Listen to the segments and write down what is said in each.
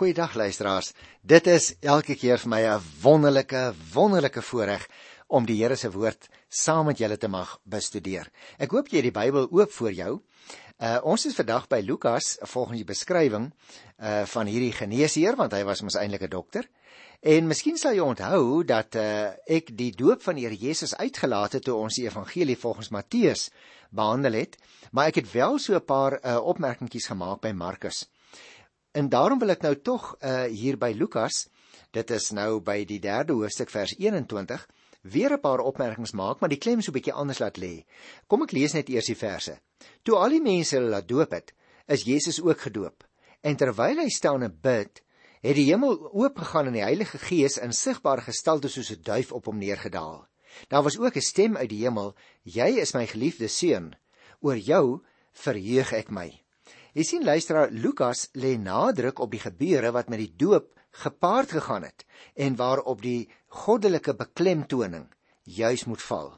Goeiedag luisteraars. Dit is elke keer vir my 'n wonderlike, wonderlike voorreg om die Here se woord saam met julle te mag bestudeer. Ek hoop jy het die Bybel oop voor jou. Uh ons is vandag by Lukas volgens die beskrywing uh van hierdie geneesheer want hy was mos eintlik 'n dokter. En miskien sal jy onthou dat uh ek die doop van die Here Jesus uitgelaat het toe ons die evangelie volgens Matteus behandel het, maar ek het wel so 'n paar uh opmerkingetjies gemaak by Markus. En daarom wil ek nou tog uh hier by Lukas, dit is nou by die 3de hoofstuk vers 21, weer 'n paar opmerkings maak, maar die klem so 'n bietjie anders laat lê. Kom ek lees net eers die verse. Toe al die mense hulle laat doop het, is Jesus ook gedoop. En terwyl hy staan en bid, het die hemel oopgegaan en die Heilige Gees in sigbare gestalte soos 'n duif op hom neergedaal. Daar was ook 'n stem uit die hemel: "Jy is my geliefde seun, oor jou verheug ek my." Jy sien luisteraar Lukas lê nadruk op die gebeure wat met die doop gepaard gegaan het en waarop die goddelike beklemtoning juis moet val.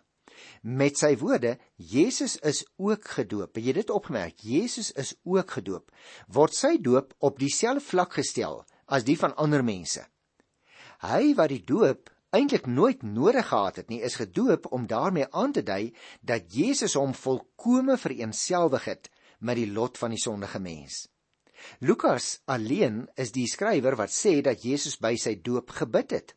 Met sy woorde, Jesus is ook gedoop. Het jy dit opgemerk? Jesus is ook gedoop. Word sy doop op dieselfde vlak gestel as die van ander mense. Hy wat die doop eintlik nooit nodig gehad het nie, is gedoop om daarmee aan te dui dat Jesus hom volkome vereenselwig het met die lot van die sondige mens. Lukas alleen is die skrywer wat sê dat Jesus by sy doop gebid het.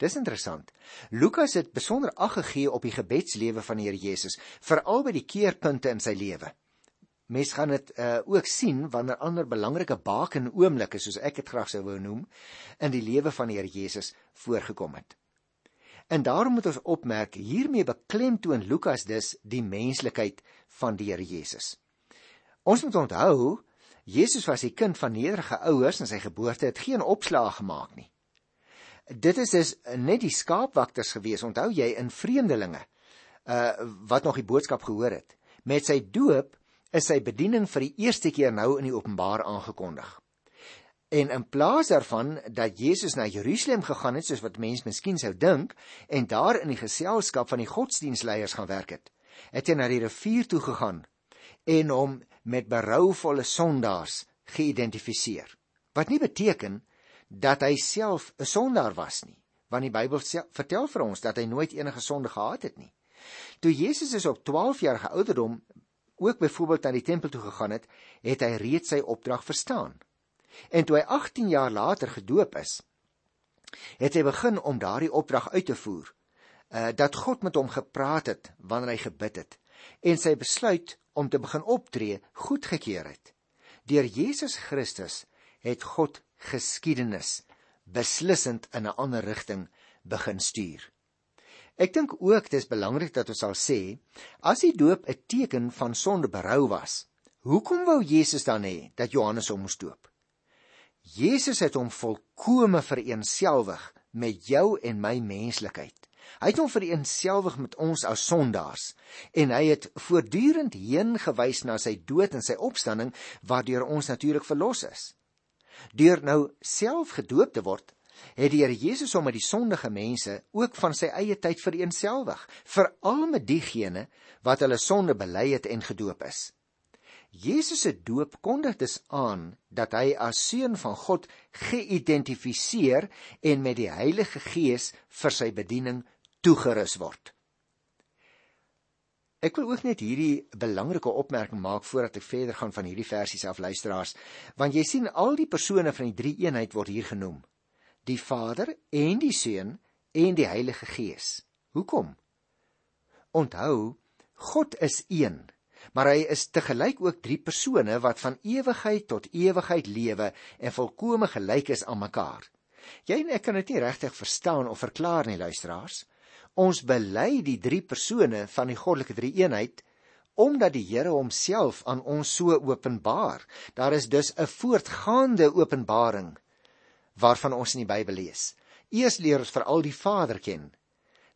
Dis interessant. Lukas het besonder ag gegee op die gebedslewe van die Here Jesus, veral by die keerpunte in sy lewe. Mens gaan dit uh, ook sien wanneer ander belangrike baken oomblikke soos ek dit graag sou wou noem in die lewe van die Here Jesus voorgekom het. En daarom moet ons opmerk hiermee beklemtoon Lukas dus die menslikheid van die Here Jesus. Ons moet onthou Jesus was 'n kind van nederige ouers en sy geboorte het geen opslag gemaak nie. Dit is dus net die skaapwagters gewees, onthou jy in vreemdelinge uh wat nog die boodskap gehoor het. Met sy doop is sy bediening vir die eerste keer nou in die openbaar aangekondig. En in plaas daarvan dat Jesus na Jerusalem gegaan het soos wat mense miskien sou dink en daar in die geselskap van die godsdienstleiers gaan werk het, het hy na die rivier toe gegaan en hom met berouvolle sondaars geïdentifiseer. Wat nie beteken dat hy self 'n sondaar was nie, want die Bybel vertel vir ons dat hy nooit enige sonde gehad het nie. Toe Jesus is op 12 jaar ouderdom ook byvoorbeeld na die tempel toe gegaan het, het hy reeds sy opdrag verstaan. En toe hy 18 jaar later gedoop is, het hy begin om daardie opdrag uit te voer. Uh dat God met hom gepraat het wanneer hy gebid het en sy besluit om te begin optree goedgekeur het. Deur Jesus Christus het God geskiedenis beslissend in 'n ander rigting begin stuur. Ek dink ook dis belangrik dat ons sal sê as die doop 'n teken van sonde berou was, hoekom wou Jesus dan hê dat Johannes hom moes doop? Jesus het hom volkome vereenselwig met jou en my menslikheid. Hy het hom vereenselwig met ons as sondaars en hy het voortdurend heen gewys na sy dood en sy opstanding waardeur ons natuurlik verlos is. Deur nou self gedoop te word, het die Here Jesus hom met die sondige mense ook van sy eie tyd vereenselwig, veral met diegene wat hulle sonde bely het en gedoop is. Jesus se doop kondig dus aan dat hy as seun van God geïdentifiseer en met die Heilige Gees vir sy bediening toegerus word. Ek wil ook net hierdie belangrike opmerking maak voordat ek verder gaan van hierdie versies af luisteraars, want jy sien al die persone van die drie eenheid word hier genoem. Die Vader en die Seun en die Heilige Gees. Hoekom? Onthou, God is een, maar hy is te gelyk ook drie persone wat van ewigheid tot ewigheid lewe en volkome gelyk is aan mekaar. Jy en ek kan dit nie regtig verstaan of verklaar nie, luisteraars. Ons bely die drie persone van die goddelike drie-eenheid omdat die Here homself aan ons so openbaar. Daar is dus 'n voortgaande openbaring waarvan ons in die Bybel lees. Eers leer ons veral die Vader ken.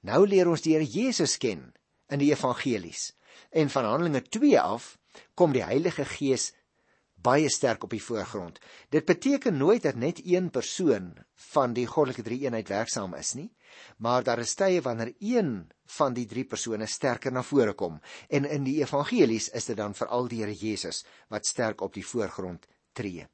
Nou leer ons die Here Jesus ken in die evangelies. En van Handelinge 2 af kom die Heilige Gees baie sterk op die voorgrond. Dit beteken nooit dat net een persoon van die goddelike drie-eenheid werksaam is nie, maar daar is tye wanneer een van die drie persone sterker na vore kom en in die evangelies is dit dan veral die Here Jesus wat sterk op die voorgrond tree.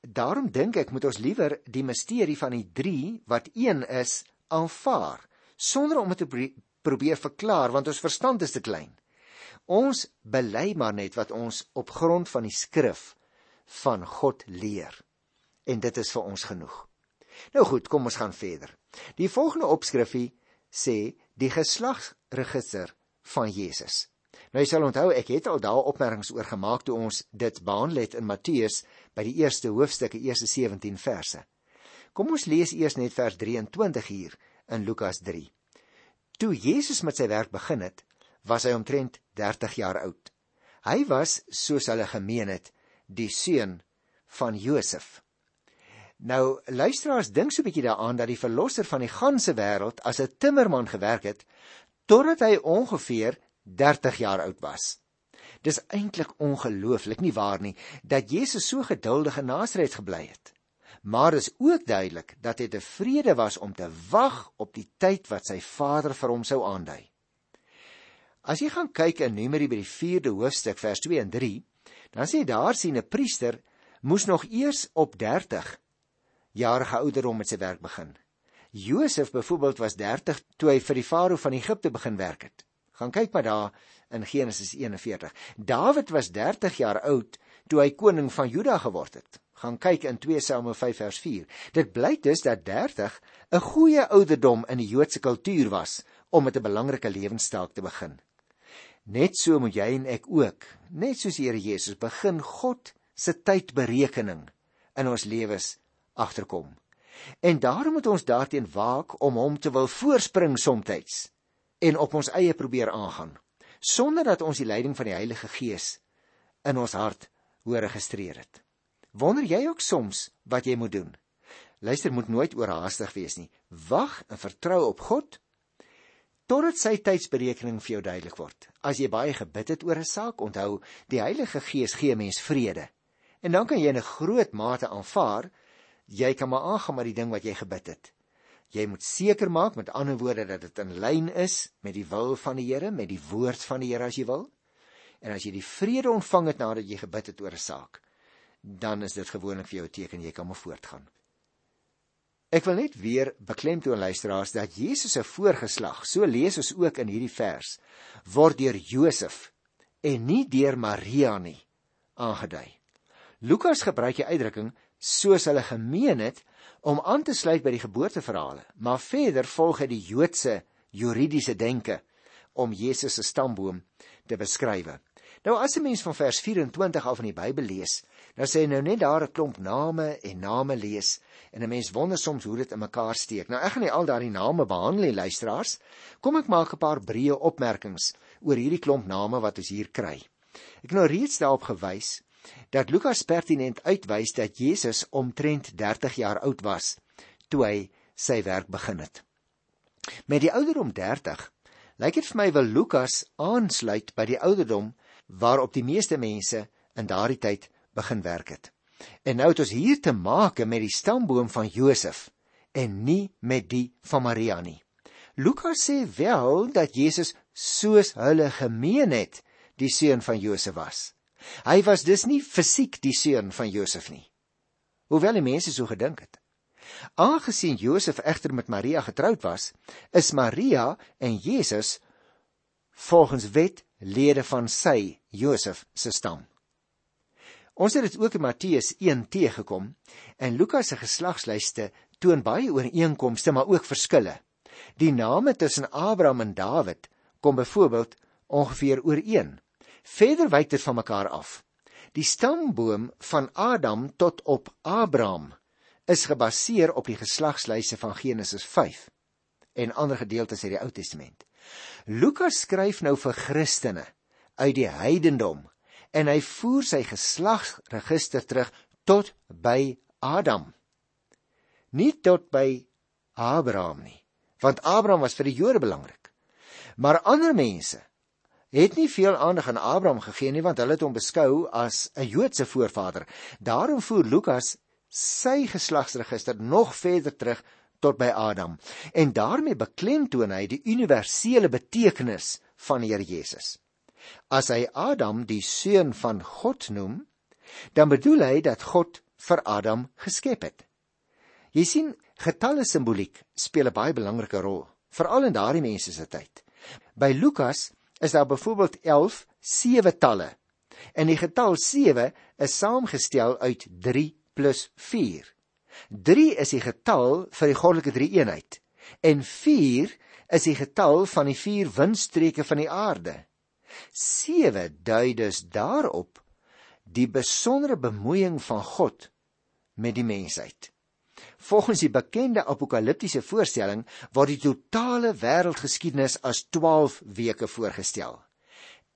daarom dink ek moet ons liewer die misterie van die 3 wat een is aanvaar sonder om dit te probeer verklaar want ons verstand is te klein. Ons bely maar net wat ons op grond van die skrif van God leer. En dit is vir ons genoeg. Nou goed, kom ons gaan verder. Die volgende opskrifie sê die geslagsregister van Jesus. Nou jy sal onthou ek het al daar opmerkings oor gemaak toe ons dit behandel het in Matteus by die eerste hoofstukke eerste 17 verse. Kom ons lees eers net vers 23 hier in Lukas 3. Toe Jesus met sy werk begin het, was hy omtrent 30 jaar oud. Hy was, soos hulle gemeen het, die seun van Josef. Nou luisteraars dink so 'n bietjie daaraan dat die verlosser van die ganse wêreld as 'n timmerman gewerk het totdat hy ongeveer 30 jaar oud was. Dis eintlik ongelooflik nie waar nie dat Jesus so geduldig in Nasaret gebly het. Maar is ook duidelik dat hy tevrede was om te wag op die tyd wat sy Vader vir hom sou aandui. As jy gaan kyk in Numeri by die 4de hoofstuk vers 2 en 3, dan sê daar sien 'n priester moes nog eers op 30 jarige ouderdom met sy werk begin. Josef byvoorbeeld was 30 toe hy vir die farao van Egipte begin werk het. Gaan kyk maar daar in Genesis 41. Dawid was 30 jaar oud toe hy koning van Juda geword het. Gaan kyk in 2 Samuel 5 vers 4. Dit blyk dus dat 30 'n goeie ouderdom in die Joodse kultuur was om met 'n belangrike lewenstaak te begin. Net so moet jy en ek ook, net soos die Here Jesus, begin God se tydberekening in ons lewens agterkom. En daarom moet ons daarteen waak om hom te wil voorspring soms en op ons eie probeer aangaan sonder dat ons die leiding van die Heilige Gees in ons hart hoor registreer het. Wonder jy ook soms wat jy moet doen? Luister, moet nooit oorhaastig wees nie. Wag en vertrou op God totdat sy tydsberekening vir jou duidelik word. As jy baie gebid het oor 'n saak, onthou, die Heilige Gees gee mens vrede. En dan kan jy in 'n groot mate aanvaar jy kan maar aangaan met die ding wat jy gebid het. Jy moet seker maak met ander woorde dat dit in lyn is met die wil van die Here, met die woord van die Here as jy wil. En as jy die vrede ontvang het nadat jy gebid het oor 'n saak, dan is dit gewoonlik vir jou 'n teken jy kan maar voortgaan. Ek wil net weer beklemtoon luisteraars dat Jesus se voorgeslag, so lees ons ook in hierdie vers, word deur Josef en nie deur Maria nie aangedui. Lukas gebruik die uitdrukking soos hulle gemeen het om aan te sluit by die geboorteverhale, maar verder volg hy die Joodse juridiese denke om Jesus se stamboom te beskryf. Nou as 'n mens van vers 24 af in die Bybel lees, dan sê hy nou net daar 'n klomp name en name lees en 'n mens wonder soms hoe dit in mekaar steek. Nou ek gaan nie al daardie name behandel nie, luisteraars. Kom ek maak 'n paar breë opmerkings oor hierdie klomp name wat ons hier kry. Ek nou reeds daarop gewys dat Lukas pertinent uitwys dat Jesus omtrent 30 jaar oud was toe hy sy werk begin het. Met die ouderdom 30 lyk dit vir my wel Lukas aansluit by die ouderdom waarop die meeste mense in daardie tyd begin werk het. En nou het ons hier te maak met die stamboom van Josef en nie met die van Maria nie. Lukas sê wel dat Jesus soos hulle gemeen het die seun van Josef was. Hy was dus nie fisiek die seun van Josef nie. Hoewel die mense so gedink het. Aangesien Josef egter met Maria getroud was, is Maria en Jesus volgens wet lede van sy Josef se stam. Ons het dit ook in Matteus 1 teëgekom en Lukas se geslagslyste toon baie ooreenkomste maar ook verskille. Die name tussen Abraham en Dawid kom byvoorbeeld ongeveer ooreen. Verder wyk dit van mekaar af. Die stamboom van Adam tot op Abraham is gebaseer op die geslagslyse van Genesis 5 en ander gedeeltes uit die Ou Testament. Lukas skryf nou vir Christene uit die heidendom en hy voer sy geslagsregister terug tot by Adam. Nie tot by Abraham nie, want Abraham was vir die Jode belangrik. Maar ander mense het nie veel aandag aan Abraham gegee nie want hulle het hom beskou as 'n Joodse voorvader. Daarom voer Lukas sy geslagsregister nog verder terug tot by Adam en daarmee beklemtoon hy die universele betekenis van die Here Jesus. As hy Adam die seun van God noem, dan bedoel hy dat God vir Adam geskep het. Jy sien, getalle simboliek speel 'n baie belangrike rol, veral in daardie mense se tyd. By Lukas is daar byvoorbeeld 11 sewe talle. En die getal 7 is saamgestel uit 3 plus 4. 3 is die getal vir die goddelike drie-eenheid en 4 is die getal van die vier windstreke van die aarde. 7 dui dus daarop die besondere bemoeiing van God met die mensheid. Volgens die bekende apokaliptiese voorstelling word die totale wêreldgeskiedenis as 12 weke voorgestel.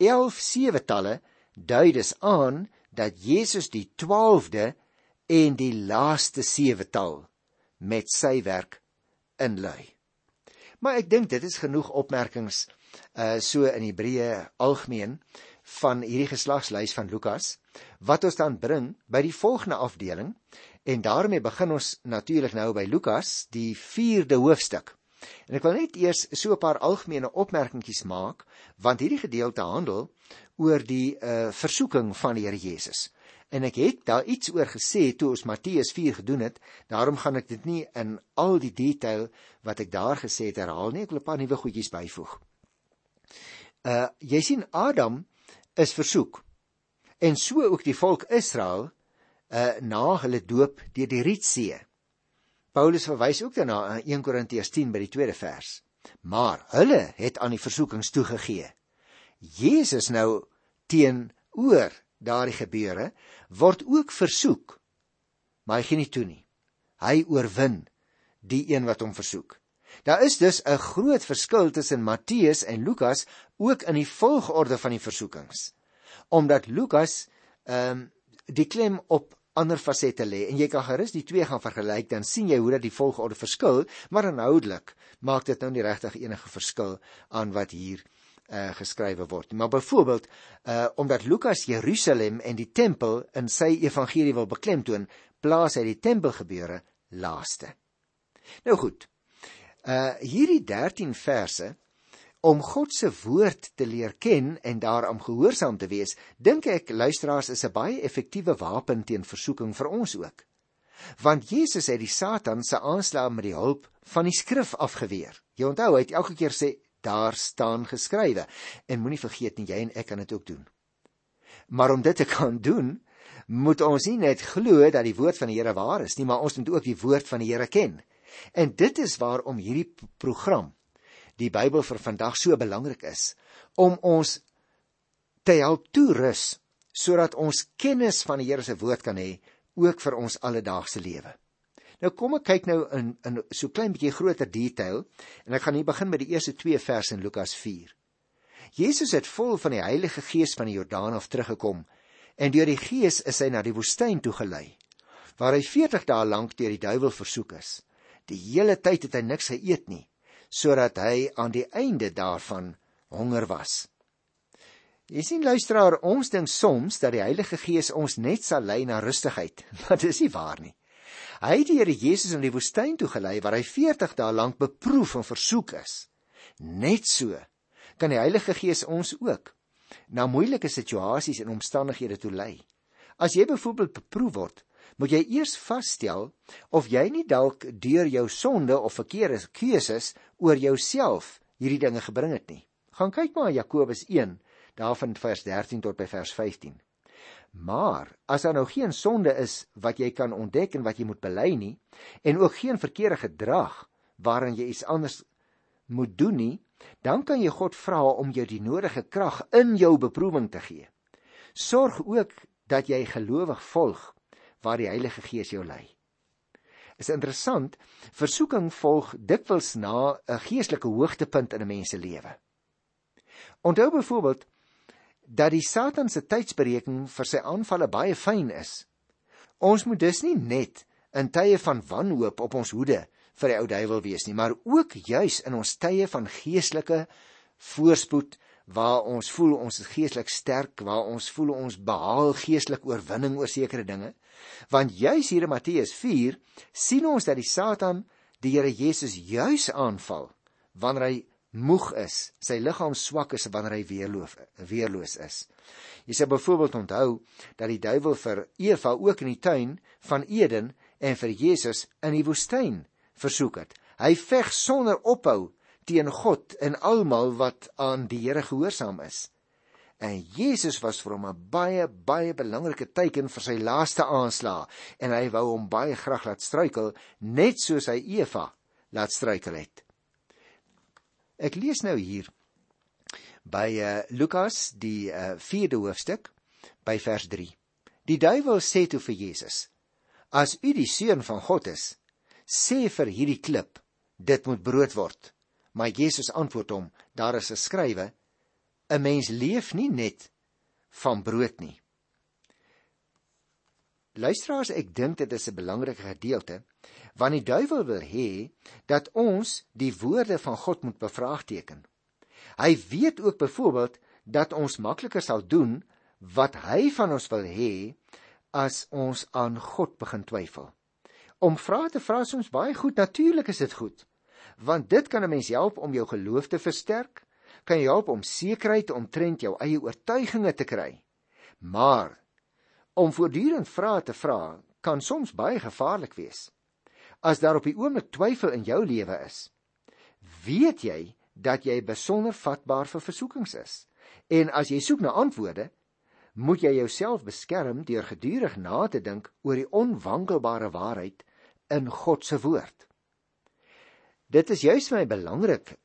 11 sewetalle dui dus aan dat Jesus die 12de en die laaste sewetal met sy werk inlui. Maar ek dink dit is genoeg opmerkings uh so in Hebreë algemeen van hierdie geslagslys van Lukas wat ons dan bring by die volgende afdeling en daarmee begin ons natuurlik nou by Lukas die 4de hoofstuk. En ek wil net eers so 'n paar algemene opmerkingies maak want hierdie gedeelte handel oor die uh versoeking van die Here Jesus. En ek het daar iets oor gesê toe ons Matteus 4 gedoen het, daarom gaan ek dit nie in al die detail wat ek daar gesê het herhaal nie, ek wil 'n paar nuwe goedjies byvoeg. Uh jy sien Adam is versoek. En so ook die volk Israel uh na hulle doop deur die Rietsee. Paulus verwys ook daarna in 1 Korintiërs 10 by die tweede vers. Maar hulle het aan die versoekings toegegee. Jesus nou teenoor daardie gebeure word ook versoek. Maar hy gee nie toe nie. Hy oorwin die een wat hom versoek. Daar is dus 'n groot verskil tussen Matteus en Lukas ook in die volgorde van die versoekings. Omdat Lukas ehm um, die klem op ander fasette lê en jy kan gerus die twee gaan vergelyk dan sien jy hoe dat die volgorde verskil, maar inhoudelik maak dit nou nie regtig enige verskil aan wat hier uh, geskrywe word. Maar byvoorbeeld, uh omdat Lukas Jerusalem en die tempel in sy evangelie wil beklemtoon, plaas hy die tempelgebeure laaste. Nou goed. Uh hierdie 13 verse om God se woord te leer ken en daarom gehoorsaam te wees, dink ek luisteraars is 'n baie effektiewe wapen teen versoeking vir ons ook. Want Jesus het die Satan se aanslag met die hulp van die skrif afgeweer. Jy onthou, hy het elke keer sê daar staan geskrywe en moenie vergeet nie jy en ek kan dit ook doen. Maar om dit te kan doen, moet ons nie net glo dat die woord van die Here waar is nie, maar ons moet ook die woord van die Here ken. En dit is waarom hierdie program die Bybel vir vandag so belangrik is om ons te help toerus sodat ons kennis van die Here se woord kan hê ook vir ons alledaagse lewe. Nou kom ek kyk nou in in so klein bietjie groter detail en ek gaan hier begin met die eerste 2 verse in Lukas 4. Jesus het vol van die Heilige Gees van die Jordaan af teruggekom en deur die Gees is hy na die woestyn toe gelei waar hy 40 dae lank deur die duiwel versoek is. Die hele tyd het hy niks geëet nie sodat hy aan die einde daarvan honger was. Jy sien luisteraar, ons dink soms dat die Heilige Gees ons net sal lei na rustigheid, maar dis nie waar nie. Hy het die Here Jesus in die woestyn toe gelei waar hy 40 dae lank beproef en versoek is. Net so kan die Heilige Gees ons ook na moeilike situasies en omstandighede toe lei. As jy byvoorbeeld beproef word, moet jy eers vasstel of jy nie dalk deur jou sonde of verkeerde keuses oor jouself hierdie dinge gebring het nie. Gaan kyk maar Jakobus 1 daarvan vers 13 tot by vers 15. Maar as daar nou geen sonde is wat jy kan ontdek en wat jy moet bely nie en ook geen verkeerde gedrag waarin jy iets anders moet doen nie, dan kan jy God vra om jou die nodige krag in jou beproewing te gee. Sorg ook dat jy gelowig volg waar die Heilige Gees jou lei. Is interessant, versoeking volg dikwels na 'n geestelike hoogtepunt in 'n mens se lewe. Onthou byvoorbeeld dat die Satan se tydsberekening vir sy aanvalle baie fyn is. Ons moet dus nie net in tye van wanhoop op ons hoede vir die ou duiwel wees nie, maar ook juis in ons tye van geestelike voorspoed waar ons voel ons is geestelik sterk, waar ons voel ons behaal geestelik oorwinning oor sekere dinge. Want juis hier in Matteus 4 sien ons dat die Satan die Here Jesus juis aanval wanneer hy moeg is, sy liggaam swak is wanneer hy weerloos weerloos is. Jy sê byvoorbeeld onthou dat die duiwel vir Eva ook in die tuin van Eden en vir Jesus in die woestyn versoek het. Hy veg sonder ophou teen God en almal wat aan die Here gehoorsaam is. En Jesus was vir hom 'n baie baie belangrike teken vir sy laaste aanslag en hy wou hom baie graag laat struikel net soos hy Eva laat struikel het. Ek lees nou hier by uh, Lukas die uh, 4de hoofstuk by vers 3. Die duiwel sê toe vir Jesus: As u die seun van God is, sê vir hierdie klip, dit moet brood word. Maar Jesus antwoord hom: Daar is geskrywe: 'n Mens leef nie net van brood nie. Luisteraars, ek dink dit is 'n belangrike gedeelte want die duiwel wil hê dat ons die woorde van God moet bevraagteken. Hy weet ook byvoorbeeld dat ons makliker sal doen wat hy van ons wil hê as ons aan God begin twyfel. Om vrae te vra is ons baie goed, natuurlik is dit goed. Want dit kan 'n mens help om jou geloof te versterk, kan jou help om sekerheid omtrent jou eie oortuigings te kry. Maar om voortdurend vrae te vra kan soms baie gevaarlik wees. As daar op die oomblik twyfel in jou lewe is, weet jy dat jy besonder vatbaar vir versoekings is. En as jy soek na antwoorde, moet jy jouself beskerm deur gedurig na te dink oor die onwankelbare waarheid in God se woord. Dit is juis vir my belangrik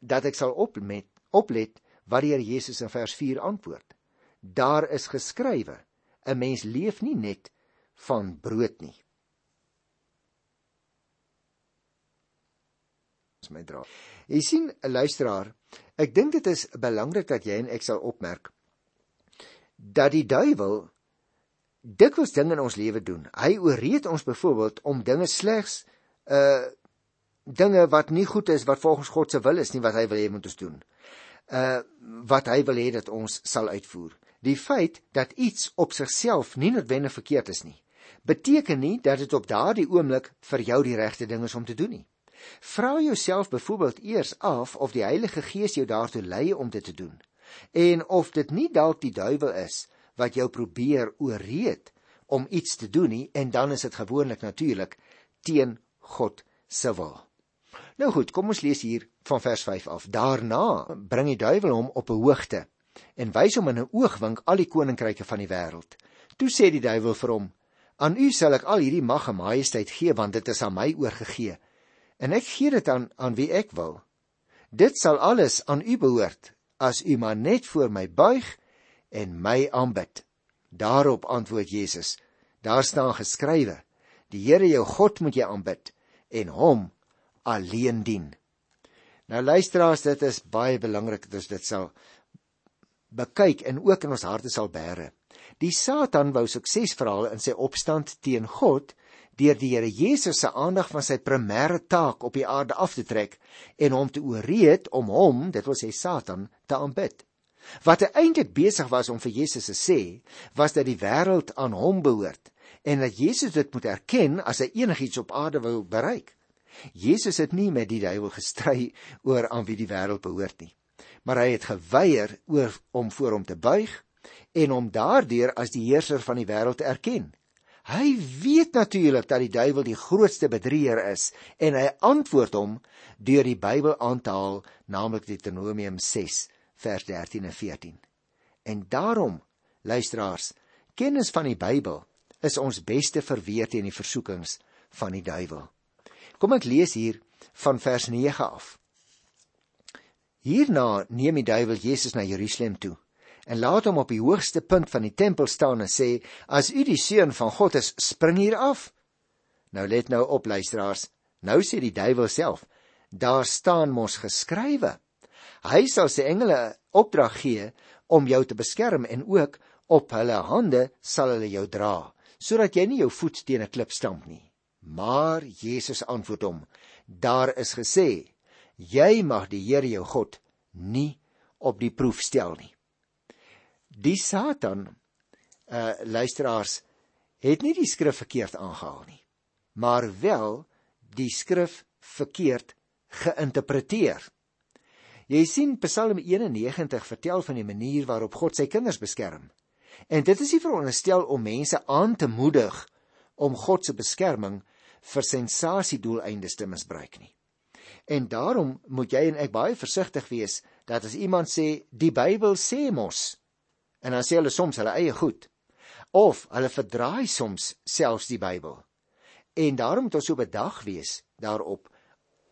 dat ek sal op met oplet wat die Here Jesus in vers 4 antwoord. Daar is geskrywe: 'n mens leef nie net van brood nie. Ons my dra. Jy sien 'n luisteraar, ek dink dit is belangrik dat jy en ek sal opmerk dat die duiwel dikwels dinge in ons lewe doen. Hy ooreed ons byvoorbeeld om dinge slegs uh dinge wat nie goed is wat volgens God se wil is nie wat hy wil hê moet ons doen. Uh wat hy wil hê dat ons sal uitvoer. Die feit dat iets op sigself nie noodwendig verkeerd is nie, beteken nie dat dit op daardie oomblik vir jou die regte ding is om te doen nie. Vra jouself byvoorbeeld eers af of die Heilige Gees jou daartoe lei om dit te doen en of dit nie dalk die duiwel is wat jou probeer ooreed om iets te doen nie en dan is dit gewoonlik natuurlik teen God se wil. Nou goed, kom ons lees hier van vers 5 af. Daarna bring die duiwel hom op 'n hoogte en wys hom in 'n oogwink al die koninkryke van die wêreld. Toe sê die duiwel vir hom: "Aan u sal ek al hierdie mag en majesteit gee want dit is aan my oorgegee en ek gee dit aan aan wie ek wil. Dit sal alles aan u behoort as u maar net voor my buig en my aanbid. Daarop antwoord Jesus: Daar staan geskrywe: Die Here jou God moet jy aanbid en hom alleen dien. Nou luisteraars, dit is baie belangrik dat ons dit sal bekyk en ook in ons harte sal bære. Die Satan wou suksesverhale in sy opstand teen God deur die Here Jesus se aandag van sy primêre taak op die aarde af te trek en hom te ooreed om hom, dit wil sê Satan, te aanbid. Wat hy eintlik besig was om vir Jesus te sê, was dat die wêreld aan hom behoort en dat Jesus dit moet erken as hy enigiets op aarde wil bereik. Jesus het nie met die duiwel gestry oor aan wie die wêreld behoort nie, maar hy het geweier oor om voor hom te buig en om daardeur as die heerser van die wêreld te erken. Hy weet natuurlik dat die duiwel die grootste bedrieger is en hy antwoord hom deur die Bybel aan te haal, naamlik Deuteronomium 6 vers 13 en 14. En daarom, luisteraars, kennis van die Bybel is ons beste verweer teen die versoekings van die duiwel. Kom ek lees hier van vers 9 af. Hierna neem die duiwel Jesus na Jerusalem toe en laat hom op die hoogste punt van die tempel staan en sê: "As u die seun van God is, spring hier af." Nou let nou op luisteraars. Nou sê die duiwel self: "Daar staan mos geskrywe: Hy sal sy engele opdrag gee om jou te beskerm en ook op hulle hande sal hulle jou dra, sodat jy nie jou voet teen 'n klip stamp nie." Maar Jesus antwoord hom: "Daar is gesê: Jy mag die Here jou God nie op die proef stel nie." Die Satan uh luisteraars het nie die skrif verkeerd aangehaal nie, maar wel die skrif verkeerd geïnterpreteer. Jy sien Psalm 91 vertel van die manier waarop God sy kinders beskerm. En dit is nie veronderstel om mense aan te moedig om God se beskerming vir sensasiedoeleindes te misbruik nie. En daarom moet jy en ek baie versigtig wees dat as iemand sê die Bybel sê mos en dan sê hulle soms hulle eie goed of hulle verdraai soms selfs die Bybel. En daarom moet ons so bedag wees daarop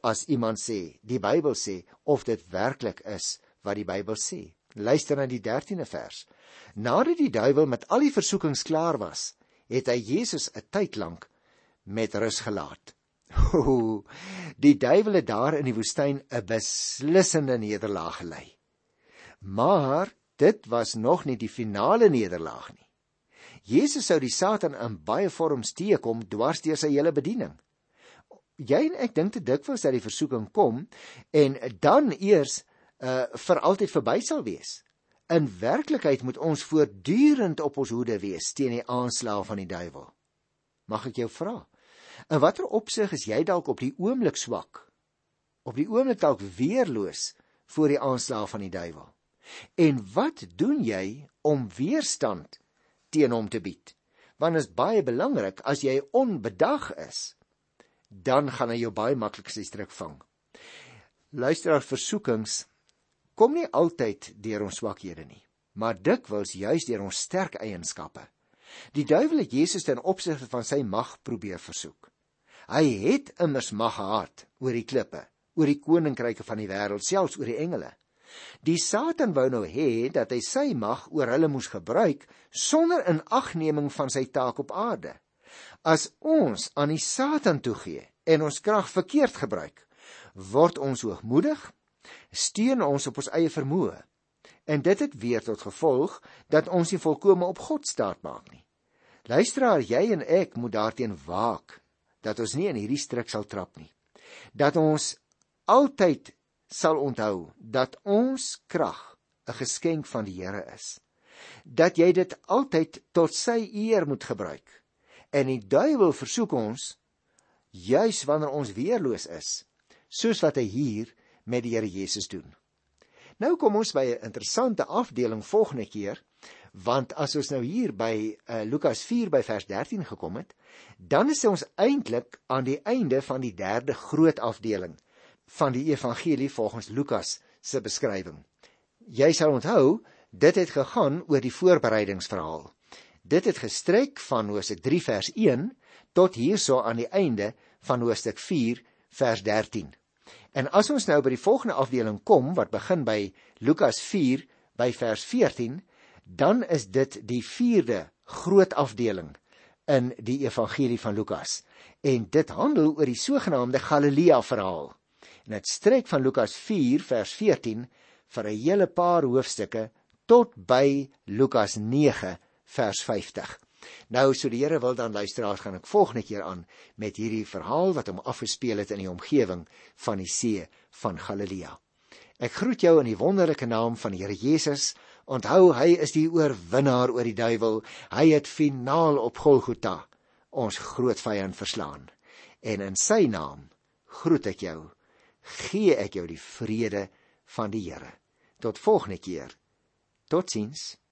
as iemand sê die Bybel sê of dit werklik is wat die Bybel sê. Luister na die 13de vers. Nadat die duiwel met al die versoekings klaar was, het hy Jesus 'n tyd lank met rus gelaat. O, die duiwel het daar in die woestyn 'n beslissende nederlaag gelei. Maar dit was nog nie die finale nederlaag nie. Jesus sou die Satan in baie vorms teekom dwars deur sy hele bediening. Jy en ek dink te dikwels dat die versoeking kom en dan eers uh vir altyd verby sal wees. In werklikheid moet ons voortdurend op ons hoede wees teen die aanslae van die duiwel. Mag ek jou vra? In watter opsig is jy dalk op die oomblik swak? Op die oomblik dalk weerloos voor die aanslae van die duiwel? En wat doen jy om weerstand teen hom te bied. Want is baie belangrik as jy onbedag is, dan gaan hy jou baie maklik sy stryk vang. Luisteraar versoekings kom nie altyd deur ons swakhede nie, maar dikwels juis deur ons sterk eienskappe. Die duiwel het Jesus ten opsigte van sy mag probeer versoek. Hy het immers mag gehad oor die klippe, oor die koninkryke van die wêreld, selfs oor die engele. Die Satan wou nou hê dat hy sy mag oor hulle moes gebruik sonder inagneming van sy taak op aarde. As ons aan die Satan toegee en ons krag verkeerd gebruik, word ons hoogmoedig, steun ons op ons eie vermoë. En dit het weer tot gevolg dat ons nie volkome op God staat maak nie. Luisteraar, jy en ek moet daarteen waak dat ons nie in hierdie struik sal trap nie. Dat ons altyd sal onthou dat ons krag 'n geskenk van die Here is. Dat jy dit altyd tot sy eer moet gebruik. En die duiwel versoek ons juis wanneer ons weerloos is, soos wat hy hier met die Here Jesus doen. Nou kom ons by 'n interessante afdeling volgende keer, want as ons nou hier by uh, Lukas 4 by vers 13 gekom het, dan is ons eintlik aan die einde van die derde groot afdeling van die evangelie volgens Lukas se beskrywing. Jy sal onthou, dit het gegaan oor die voorbereidingsverhaal. Dit het gestrek van Hosea 3 vers 1 tot hierso aan die einde van hoofstuk 4 vers 13. En as ons nou by die volgende afdeling kom wat begin by Lukas 4 by vers 14, dan is dit die 4de groot afdeling in die evangelie van Lukas. En dit handel oor die sogenaamde Galilea verhaal en dit strek van Lukas 4 vers 14 vir 'n hele paar hoofstukke tot by Lukas 9 vers 50. Nou so die Here wil dan luisteraars gaan ek volgende keer aan met hierdie verhaal wat hom afgespeel het in die omgewing van die see van Galilea. Ek groet jou in die wonderlike naam van die Here Jesus. Onthou hy is die oorwinnaar oor die duiwel. Hy het finaal op Golgotha ons groot vyand verslaan. En in sy naam groet ek jou gee ek jou die vrede van die Here. Tot volgende keer. Totsiens.